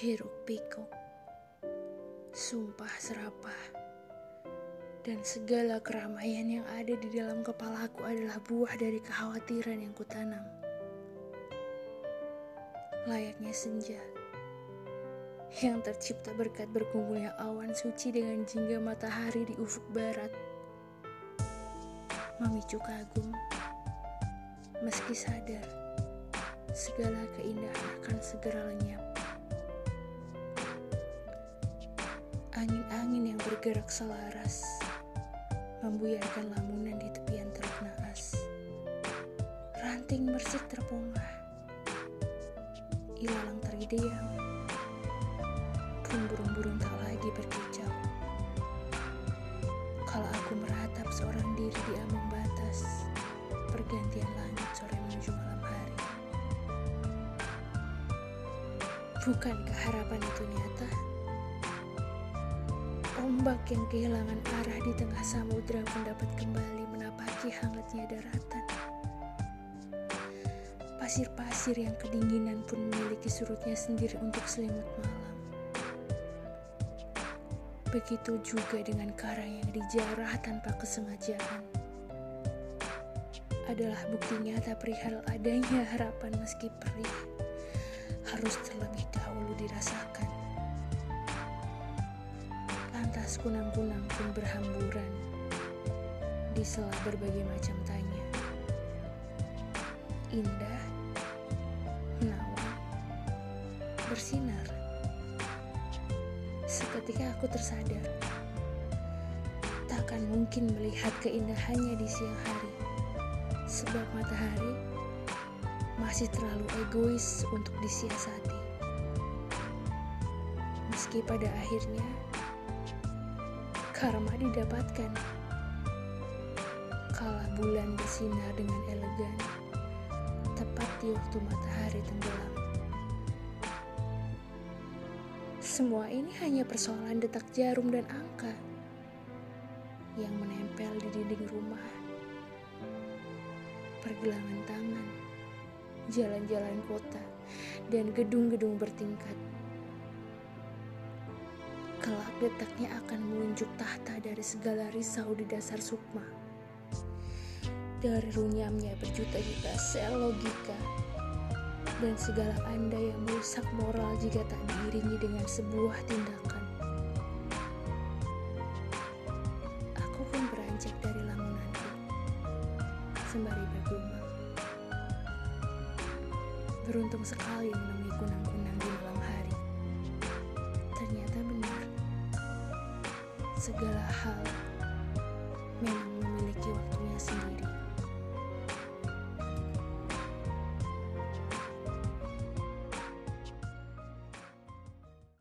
hiruk pikuk, sumpah serapah, dan segala keramaian yang ada di dalam kepalaku adalah buah dari kekhawatiran yang kutanam. Layaknya senja yang tercipta berkat berkumpulnya awan suci dengan jingga matahari di ufuk barat. Memicu kagum, meski sadar segala keindahan akan segera lenyap. Angin-angin yang bergerak selaras membuyarkan lamunan di tepian teluk naas. Ranting bersih terpongah, ilalang teridiam pun burung-burung tak lagi berkicau. Kalau aku meratap seorang diri di ambang batas, pergantian langit sore menuju malam hari. Bukankah harapan itu nyata? Ombak yang kehilangan arah di tengah samudera pun dapat kembali menapaki hangatnya daratan. Pasir-pasir yang kedinginan pun memiliki surutnya sendiri untuk selimut malam. Begitu juga dengan karang yang dijarah tanpa kesengajaan. Adalah bukti nyata perihal adanya harapan meski perih harus terlebih dahulu dirasakan. Kunang-kunang pun berhamburan di sela berbagai macam tanya. Indah, menawan, bersinar seketika aku tersadar. Takkan mungkin melihat keindahannya di siang hari. Sebab matahari masih terlalu egois untuk disiasati. Meski pada akhirnya karma didapatkan. Kala bulan bersinar dengan elegan, tepat di waktu matahari tenggelam. Semua ini hanya persoalan detak jarum dan angka yang menempel di dinding rumah. Pergelangan tangan, jalan-jalan kota, dan gedung-gedung bertingkat. Kelak detaknya akan menunjuk tahta dari segala risau di dasar sukma. Dari runyamnya berjuta-juta sel logika dan segala anda yang merusak moral jika tak diiringi dengan sebuah tindakan. Aku pun beranjak dari lamunanku, sembari bergumam. Beruntung sekali menemui kunang-kunang segala hal memang memiliki waktunya sendiri.